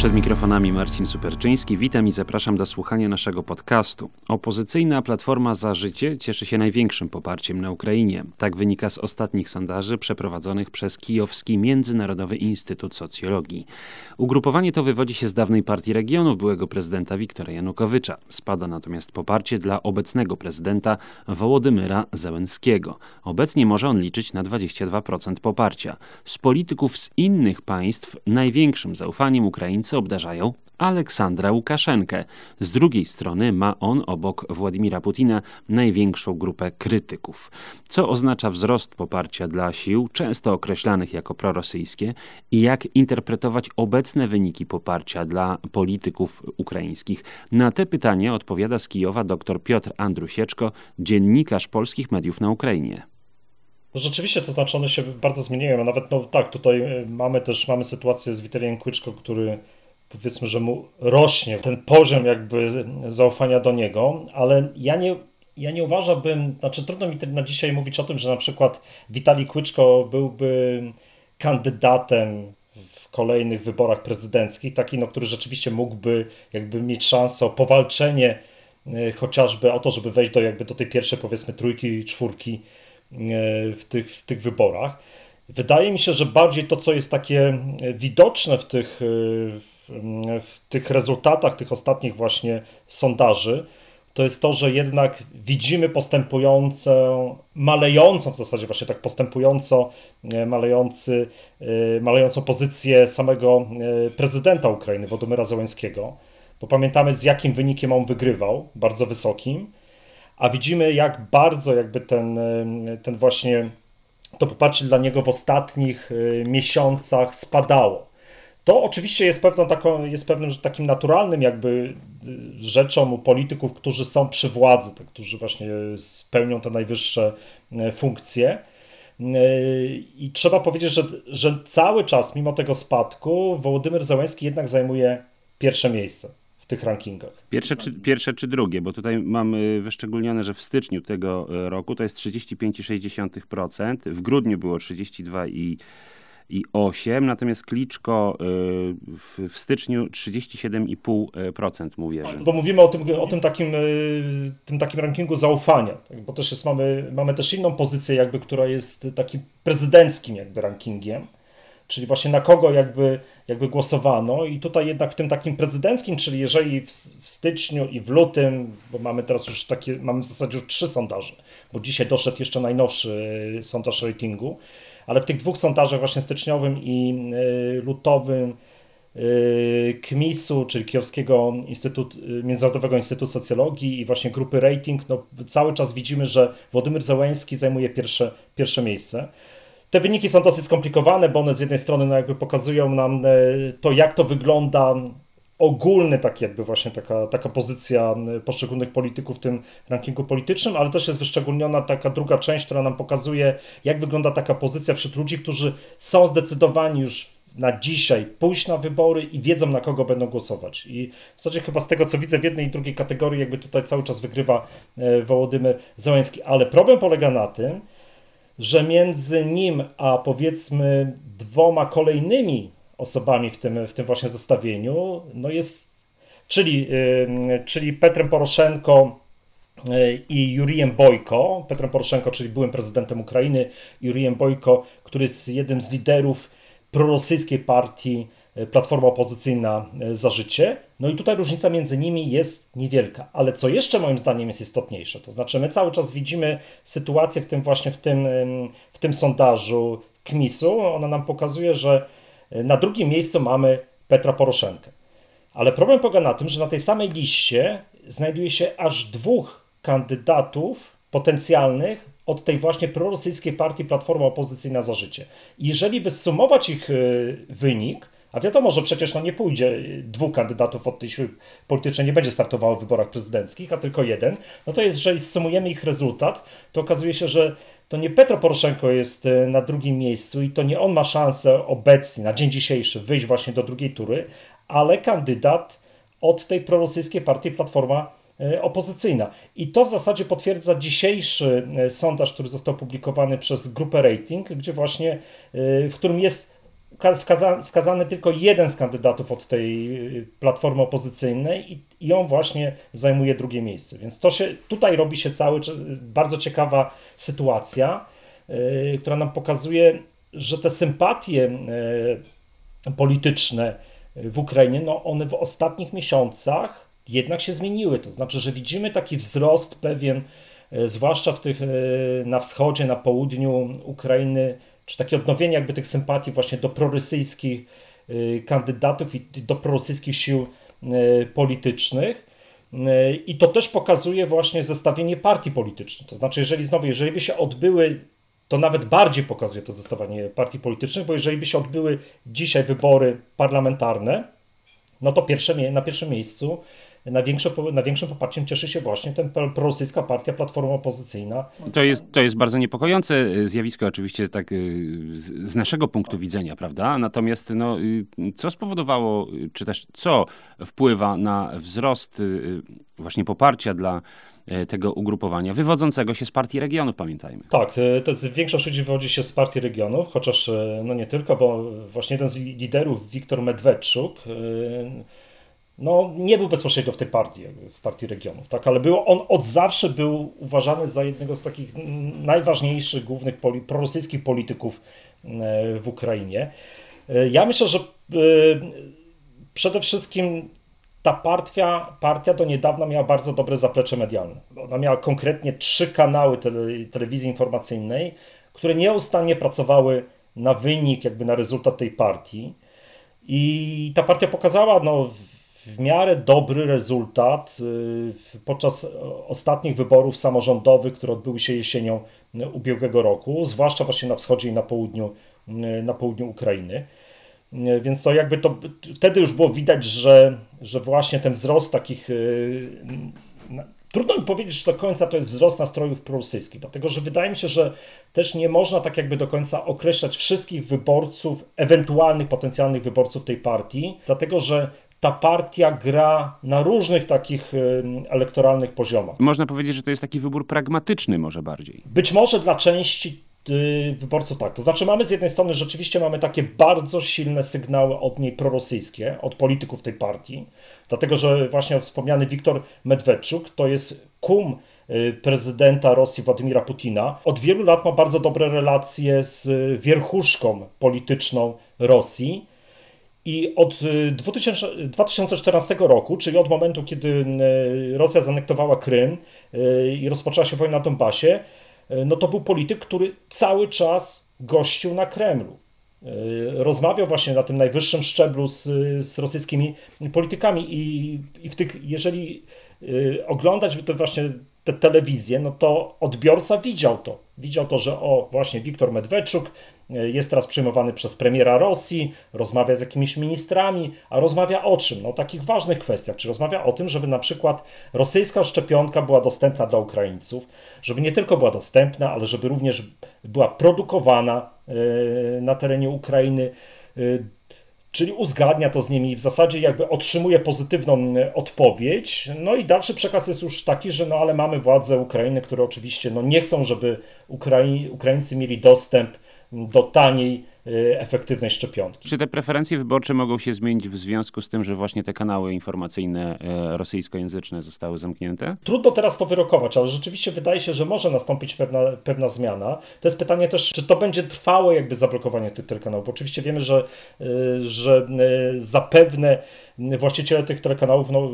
Przed mikrofonami Marcin Superczyński. Witam i zapraszam do słuchania naszego podcastu. Opozycyjna Platforma Za Życie cieszy się największym poparciem na Ukrainie. Tak wynika z ostatnich sondaży przeprowadzonych przez Kijowski Międzynarodowy Instytut Socjologii. Ugrupowanie to wywodzi się z dawnej partii regionów byłego prezydenta Wiktora Janukowycza. Spada natomiast poparcie dla obecnego prezydenta Wołodymyra Zełenskiego. Obecnie może on liczyć na 22% poparcia. Z polityków z innych państw największym zaufaniem Obdarzają Aleksandra Łukaszenkę. Z drugiej strony ma on obok Władimira Putina największą grupę krytyków, co oznacza wzrost poparcia dla sił, często określanych jako prorosyjskie, i jak interpretować obecne wyniki poparcia dla polityków ukraińskich. Na te pytania odpowiada z Kijowa dr Piotr Andrusieczko, dziennikarz polskich mediów na Ukrainie. No rzeczywiście to znaczy one się bardzo zmieniają, nawet no tak, tutaj y, mamy też mamy sytuację z Witaliem Kłyczko, który powiedzmy, że mu rośnie ten poziom jakby zaufania do niego, ale ja nie, ja nie uważałbym, znaczy trudno mi na dzisiaj mówić o tym, że na przykład Witali Kłyczko byłby kandydatem w kolejnych wyborach prezydenckich, taki, no, który rzeczywiście mógłby jakby mieć szansę o powalczenie y, chociażby o to, żeby wejść do jakby do tej pierwszej powiedzmy trójki, czwórki y, w tych, w tych wyborach. Wydaje mi się, że bardziej to, co jest takie widoczne w tych, y, w tych rezultatach tych ostatnich właśnie sondaży, to jest to, że jednak widzimy postępującą, malejącą w zasadzie właśnie tak postępująco, e, malejący, e, malejącą pozycję samego e, prezydenta Ukrainy, Władimira Zełenskiego, bo pamiętamy z jakim wynikiem on wygrywał, bardzo wysokim, a widzimy jak bardzo jakby ten, ten właśnie to poparcie dla niego w ostatnich miesiącach spadało. To oczywiście jest, pewną taką, jest pewnym takim naturalnym jakby y, rzeczą u polityków, którzy są przy władzy, tak, którzy właśnie spełnią te najwyższe y, funkcje. Y, I trzeba powiedzieć, że, że cały czas, mimo tego spadku, Wołodymyr Zełenski jednak zajmuje pierwsze miejsce w tych rankingach. Pierwsze czy, pierwsze czy drugie, bo tutaj mam wyszczególnione, że w styczniu tego roku to jest 35,6%, w grudniu było 32,6%, 37, natomiast Kliczko y, w, w styczniu 37,5% mu wierzy. Bo mówimy o tym, o tym, takim, y, tym takim rankingu zaufania, tak? bo też jest, mamy, mamy też inną pozycję, jakby, która jest takim prezydenckim jakby rankingiem, czyli właśnie na kogo jakby, jakby głosowano i tutaj jednak w tym takim prezydenckim, czyli jeżeli w, w styczniu i w lutym, bo mamy teraz już takie, mamy w zasadzie już trzy sondaże, bo dzisiaj doszedł jeszcze najnowszy y, sondaż ratingu, ale w tych dwóch sondażach, właśnie styczniowym i y, lutowym, y, KMIS-u, czyli Kijowskiego Instytut, y, Międzynarodowego Instytutu Socjologii i właśnie grupy rating, no, cały czas widzimy, że Władimir Zełenski zajmuje pierwsze, pierwsze miejsce. Te wyniki są dosyć skomplikowane, bo one z jednej strony no jakby pokazują nam to, jak to wygląda ogólny tak jakby właśnie taka, taka pozycja poszczególnych polityków w tym rankingu politycznym, ale też jest wyszczególniona taka druga część, która nam pokazuje, jak wygląda taka pozycja wśród ludzi, którzy są zdecydowani już na dzisiaj pójść na wybory i wiedzą, na kogo będą głosować. I w zasadzie chyba z tego, co widzę w jednej i drugiej kategorii, jakby tutaj cały czas wygrywa e, Wołodymyr Załęski. Ale problem polega na tym, że między nim a powiedzmy dwoma kolejnymi osobami w tym, w tym właśnie zestawieniu, no jest, czyli, czyli Petrem Poroszenko y, i Jurijem Bojko. Petrem Poroszenko, czyli byłym prezydentem Ukrainy, Jurijem Bojko, który jest jednym z liderów prorosyjskiej partii y, Platforma Opozycyjna y, za Życie. No i tutaj różnica między nimi jest niewielka. Ale co jeszcze moim zdaniem jest istotniejsze, to znaczy my cały czas widzimy sytuację w tym właśnie w tym, w tym sondażu KMIS-u. Ona nam pokazuje, że na drugim miejscu mamy Petra Poroszenkę. Ale problem polega na tym, że na tej samej liście znajduje się aż dwóch kandydatów potencjalnych od tej właśnie prorosyjskiej partii Platforma Opozycyjna za Życie. jeżeli by sumować ich y, wynik, a wiadomo, że przecież no nie pójdzie dwóch kandydatów od tej siły politycznej, nie będzie startowało w wyborach prezydenckich, a tylko jeden, no to jest, jeżeli sumujemy ich rezultat, to okazuje się, że to nie Petro Poroszenko jest e, na drugim miejscu i to nie on ma szansę obecnie, na dzień dzisiejszy, wyjść właśnie do drugiej tury, ale kandydat od tej prorosyjskiej partii Platforma opozycyjna. I to w zasadzie potwierdza dzisiejszy sondaż, który został publikowany przez grupę Rating, gdzie właśnie, w którym jest wskazany tylko jeden z kandydatów od tej y, platformy opozycyjnej i, i on właśnie zajmuje drugie miejsce. Więc to się, tutaj robi się cały bardzo ciekawa sytuacja, yy, która nam pokazuje, że te sympatie yy, polityczne w Ukrainie, no one w ostatnich miesiącach jednak się zmieniły. To znaczy, że widzimy taki wzrost pewien, zwłaszcza w tych, na wschodzie, na południu Ukrainy, czy takie odnowienie jakby tych sympatii właśnie do prorosyjskich y, kandydatów i do prorosyjskich sił y, politycznych. Y, I to też pokazuje właśnie zestawienie partii politycznych. To znaczy, jeżeli znowu, jeżeli by się odbyły, to nawet bardziej pokazuje to zestawienie partii politycznych, bo jeżeli by się odbyły dzisiaj wybory parlamentarne, no to pierwsze, na pierwszym miejscu największe, największym poparciem cieszy się właśnie ten prorosyjska partia, platforma opozycyjna. To jest, to jest bardzo niepokojące e, zjawisko, oczywiście tak e, z, naszego punktu widzenia, prawda? Natomiast no, y, co spowodowało, czy też co wpływa na wzrost y, właśnie poparcia dla tego ugrupowania, wywodzącego się z partii regionów, pamiętajmy. Tak, to jest, większość ludzi wywodzi się z partii regionów, chociaż no nie tylko, bo właśnie jeden z liderów, Wiktor Medwedczuk, no, nie był bezpośrednio w tej partii, w partii regionów, tak, ale był, on od zawsze był uważany za jednego z takich najważniejszych, głównych poli, prorosyjskich polityków e, w Ukrainie. E, ja myślę, że e, przede wszystkim ta partia, partia do niedawna miała bardzo dobre zaplecze medialne. Ona miała konkretnie trzy kanały tele, telewizji informacyjnej, które nieustannie pracowały na wynik, jakby na rezultat tej partii. I ta partia pokazała no, w miarę dobry rezultat y, podczas ostatnich wyborów samorządowych, które odbyły się jesienią y, ubiegłego roku, zwłaszcza właśnie na wschodzie i na południu, y, na południu Ukrainy. Więc to jakby to wtedy już było widać, że, że właśnie ten wzrost takich. Trudno mi powiedzieć, że do końca to jest wzrost nastrojów prorosyjskich, dlatego że wydaje mi się, że też nie można tak jakby do końca określać wszystkich wyborców, ewentualnych potencjalnych wyborców tej partii, dlatego że ta partia gra na różnych takich elektoralnych poziomach. Można powiedzieć, że to jest taki wybór pragmatyczny może bardziej. Być może dla części y, wyborców tak. To znaczy mamy z jednej strony rzeczywiście mamy takie bardzo silne sygnały od niej prorosyjskie, od polityków tej partii, dlatego że właśnie wspomniany Wiktor Medwedczuk to jest kum y, prezydenta Rosji Władimira Putina. Od wielu lat ma bardzo dobre relacje z wierchuszką polityczną Rosji i od 2000, y, 2014 roku, czyli od momentu, kiedy y, Rosja zanektowała Krym y, i rozpoczęła się wojna na Donbasie, no to był polityk, który cały czas gościł na Kremlu. Rozmawiał właśnie na tym najwyższym szczeblu z, z rosyjskimi politykami i, i w tych, jeżeli oglądać by to właśnie te telewizje, no to odbiorca widział to. Widział to, że o, właśnie Wiktor Medwedczuk e, jest teraz przyjmowany przez premiera Rosji, rozmawia z jakimiś ministrami, a rozmawia o czym? No o takich ważnych kwestiach. Czy rozmawia o tym, żeby na przykład rosyjska szczepionka była dostępna dla Ukraińców, żeby nie tylko była dostępna, ale żeby również była produkowana e, na terenie Ukrainy e, czyli uzgadnia to z nimi i w zasadzie jakby otrzymuje pozytywną odpowiedź. No i dalszy przekaz jest już taki, że no ale mamy władze Ukrainy, które oczywiście no nie chcą, żeby Ukrai Ukraińcy mieli dostęp do taniej efektywnej szczepionki. Czy te preferencje wyborcze mogą się zmienić w związku z tym, że właśnie te kanały informacyjne e, rosyjskojęzyczne zostały zamknięte? Trudno teraz to wyrokować, ale rzeczywiście wydaje się, że może nastąpić pewna, pewna zmiana. To jest pytanie też, czy to będzie trwałe jakby zablokowanie tych telekanałów, bo oczywiście wiemy, że, y, że zapewne właściciele tych telekanałów no,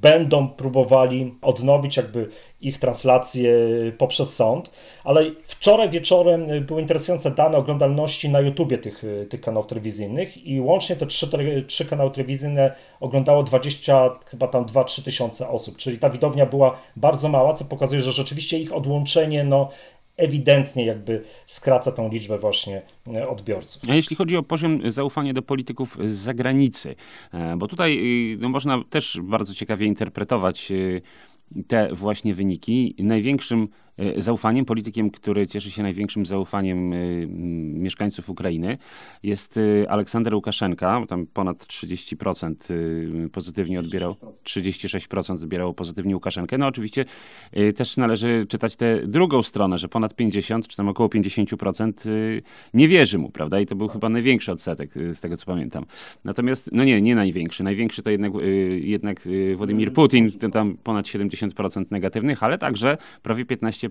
będą próbowali odnowić jakby ich translację poprzez sąd, ale wczoraj wieczorem były interesujące dane oglądalności na YouTubie tych, tych kanałów telewizyjnych i łącznie te trzy, trzy kanały telewizyjne oglądało 20, chyba tam 2-3 tysiące osób, czyli ta widownia była bardzo mała, co pokazuje, że rzeczywiście ich odłączenie no, ewidentnie jakby skraca tą liczbę właśnie e, odbiorców. A jeśli chodzi o poziom zaufania do polityków z zagranicy, e, bo tutaj y, no, można też bardzo ciekawie interpretować te właśnie wyniki. Największym e, zaufaniem, politykiem, który cieszy się największym zaufaniem e, mieszkańców Ukrainy, jest Aleksander Łukaszenka, tam ponad 30% pozytywnie odbierał, 36% odbierało pozytywnie Łukaszenkę. No oczywiście też należy czytać tę drugą stronę, że ponad 50, czy tam około 50% nie wierzy mu, prawda? I to był chyba największy odsetek, z tego co pamiętam. Natomiast, no nie, nie największy. Największy to jednak, jednak Władimir Putin, tam ponad 70% negatywnych, ale także prawie 15%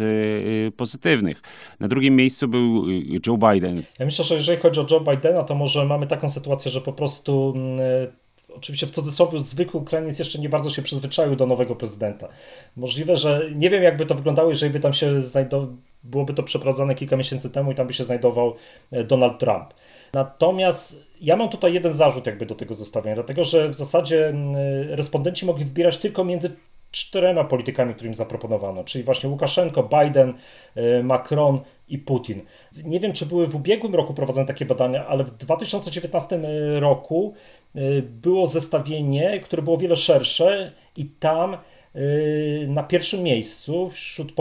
y, y, pozytywnych. Na drugim miejscu był y, Joe Biden. Ja myślę, że jeżeli chodzi o Joe Bidena, to może mamy taką sytuację, że po prostu mm, oczywiście w cudzysłowie zwykły Ukrainiec jeszcze nie bardzo się przyzwyczaił do nowego prezydenta. Możliwe, że nie wiem jakby to wyglądało, jeżeli by tam się znajdował, byłoby to przeprowadzane kilka miesięcy temu i tam by się znajdował e, Donald Trump. Natomiast ja mam tutaj jeden zarzut jakby do tego zestawienia, dlatego że w zasadzie mm, respondenci mogli wybierać tylko między czterema politykami, którym zaproponowano, czyli właśnie Łukaszenko, Biden, e, Macron i Putin. Nie wiem, czy były w ubiegłym roku prowadzone takie badania, ale w 2019 e, roku e, było zestawienie, które było wiele szersze i tam na pierwszym miejscu wśród,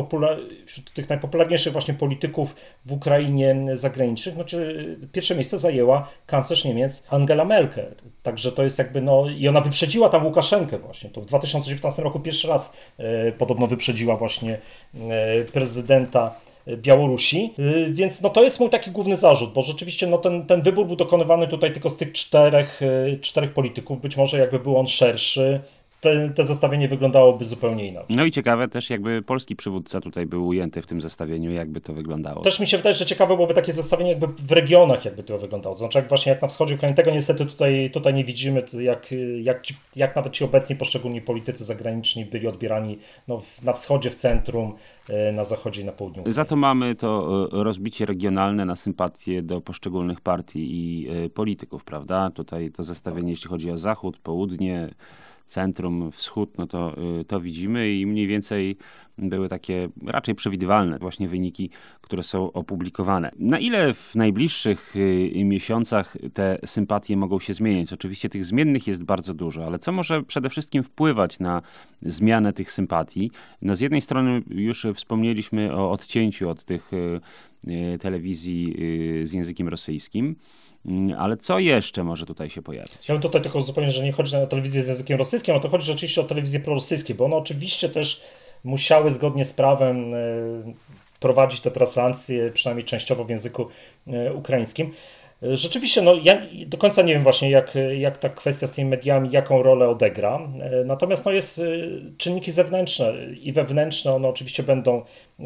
wśród, tych najpopularniejszych właśnie polityków w Ukrainie zagranicznych, znaczy pierwsze miejsce zajęła kanclerz Niemiec Angela Merkel. Także to jest jakby, no i ona wyprzedziła tam Łukaszenkę właśnie. To w 2019 roku pierwszy raz e, podobno wyprzedziła właśnie e, prezydenta Białorusi, więc no to jest mój taki główny zarzut, bo rzeczywiście no ten, ten wybór był dokonywany tutaj tylko z tych czterech, czterech polityków, być może jakby był on szerszy, te, te zestawienie wyglądało zupełnie inaczej. No i ciekawe też, jakby polski przywódca tutaj był ujęty w tym zestawieniu, jakby to wyglądało. Też mi się wydaje, że ciekawe byłoby takie zestawienie jakby w regionach, jakby to wyglądało. To znaczy, jak właśnie jak na wschodzie Ukrainy, tego niestety tutaj, tutaj nie widzimy, jak, jak, ci, jak nawet ci obecni poszczególni politycy zagraniczni byli odbierani no, na wschodzie, w centrum, e, na zachodzie i na południu. Za to mamy to e, rozbicie regionalne na sympatię do poszczególnych partii i e, polityków, prawda? Tutaj to zestawienie, jeśli chodzi o zachód, południe, centrum, wschód, no to, y, to widzimy i mniej więcej były takie raczej przewidywalne właśnie wyniki, które są opublikowane. Na ile w najbliższych y, miesiącach te sympatie mogą się zmieniać? Oczywiście tych zmiennych jest bardzo dużo, ale co może przede wszystkim wpływać na zmianę tych sympatii? No z jednej strony już wspomnieliśmy o odcięciu od tych y, telewizji z językiem rosyjskim. Mm, ale co jeszcze może tutaj się pojawić? Ja bym tutaj tylko zupełnie, że nie chodzi o telewizję z językiem rosyjskim, ale to chodzi rzeczywiście o telewizję prorosyjskie, bo one oczywiście też musiały zgodnie z prawem e, prowadzić te translacje, przynajmniej częściowo w języku e, ukraińskim. Rzeczywiście, no ja do końca nie wiem właśnie, jak, jak ta kwestia z tymi mediami, jaką rolę odegra. Natomiast no jest y, czynniki zewnętrzne i wewnętrzne, one oczywiście będą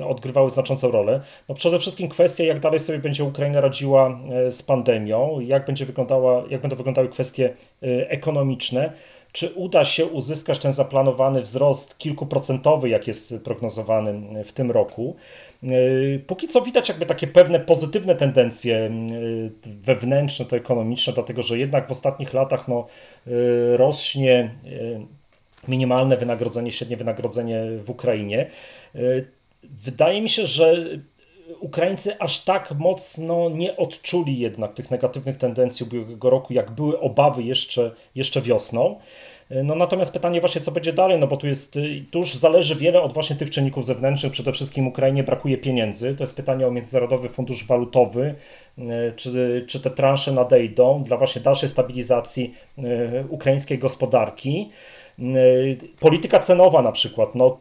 odgrywały znaczącą rolę. No przede wszystkim kwestia, jak dalej sobie będzie Ukraina radziła e, z pandemią, jak, będzie wyglądała, jak będą wyglądały kwestie e, ekonomiczne czy uda się uzyskać ten zaplanowany wzrost kilkuprocentowy, jak jest prognozowany w tym roku. E, póki co widać jakby takie pewne pozytywne tendencje e, wewnętrzne, to ekonomiczne, dlatego że jednak w ostatnich latach no, e, rośnie minimalne wynagrodzenie, średnie wynagrodzenie w Ukrainie. Wydaje mi się, że Ukraińcy aż tak mocno nie odczuli jednak tych negatywnych tendencji ubiegłego roku, jak były obawy jeszcze, jeszcze wiosną. No natomiast pytanie właśnie, co będzie dalej, no bo tu jest, tu już zależy wiele od właśnie tych czynników zewnętrznych. Przede wszystkim Ukrainie brakuje pieniędzy. To jest pytanie o Międzynarodowy Fundusz Walutowy, czy, czy te transze nadejdą dla właśnie dalszej stabilizacji e, ukraińskiej gospodarki. Polityka cenowa na przykład, no,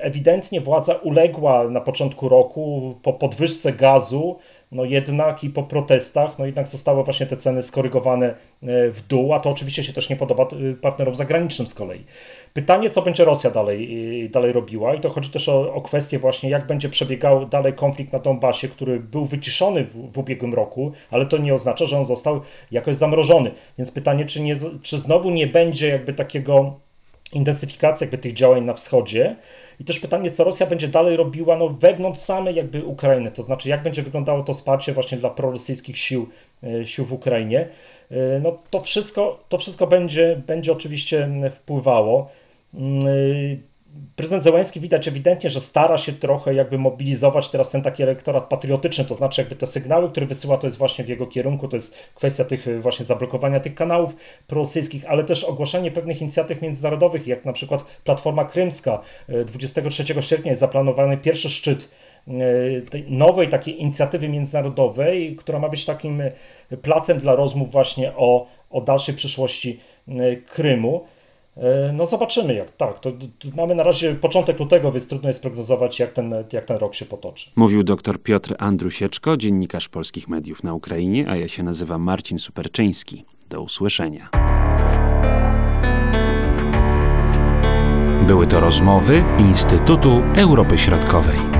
ewidentnie władza uległa na początku roku po podwyżce gazu, no jednak i po protestach, no jednak zostały właśnie te ceny skorygowane e, w dół, a to oczywiście się też nie podoba partnerom zagranicznym z kolei. Pytanie, co będzie Rosja dalej, dalej robiła i to chodzi też o, o kwestię właśnie, jak będzie przebiegał dalej konflikt na Donbasie, który był wyciszony w, w ubiegłym roku, ale to nie oznacza, że on został jakoś zamrożony. Więc pytanie, czy, nie, czy znowu nie będzie jakby takiego intensyfikacja jakby tych działań na wschodzie. I też pytanie, co Rosja będzie dalej robiła no, wewnątrz samej jakby Ukrainy, to znaczy jak będzie wyglądało to wsparcie właśnie dla prorosyjskich sił, e, sił w Ukrainie. E, no, to wszystko, to wszystko będzie, będzie oczywiście wpływało. Prezydent Zełenski widać ewidentnie, że stara się trochę jakby mobilizować teraz ten taki elektorat patriotyczny, to znaczy jakby te sygnały, które wysyła, to jest właśnie w jego kierunku, to jest kwestia tych właśnie zablokowania tych kanałów prorosyjskich, ale też ogłoszenie pewnych inicjatyw międzynarodowych, jak na przykład Platforma Krymska. 23 sierpnia jest zaplanowany pierwszy szczyt tej nowej takiej inicjatywy międzynarodowej, która ma być takim placem dla rozmów właśnie o, o dalszej przyszłości Krymu. E, no zobaczymy jak. Tak, to, to, mamy na razie początek lutego, więc trudno jest prognozować jak ten, jak ten rok się potoczy. Mówił dr Piotr Andrusieczko, dziennikarz polskich mediów na Ukrainie, a ja się nazywam Marcin Superczyński. Do usłyszenia. Były to rozmowy Instytutu Europy Środkowej.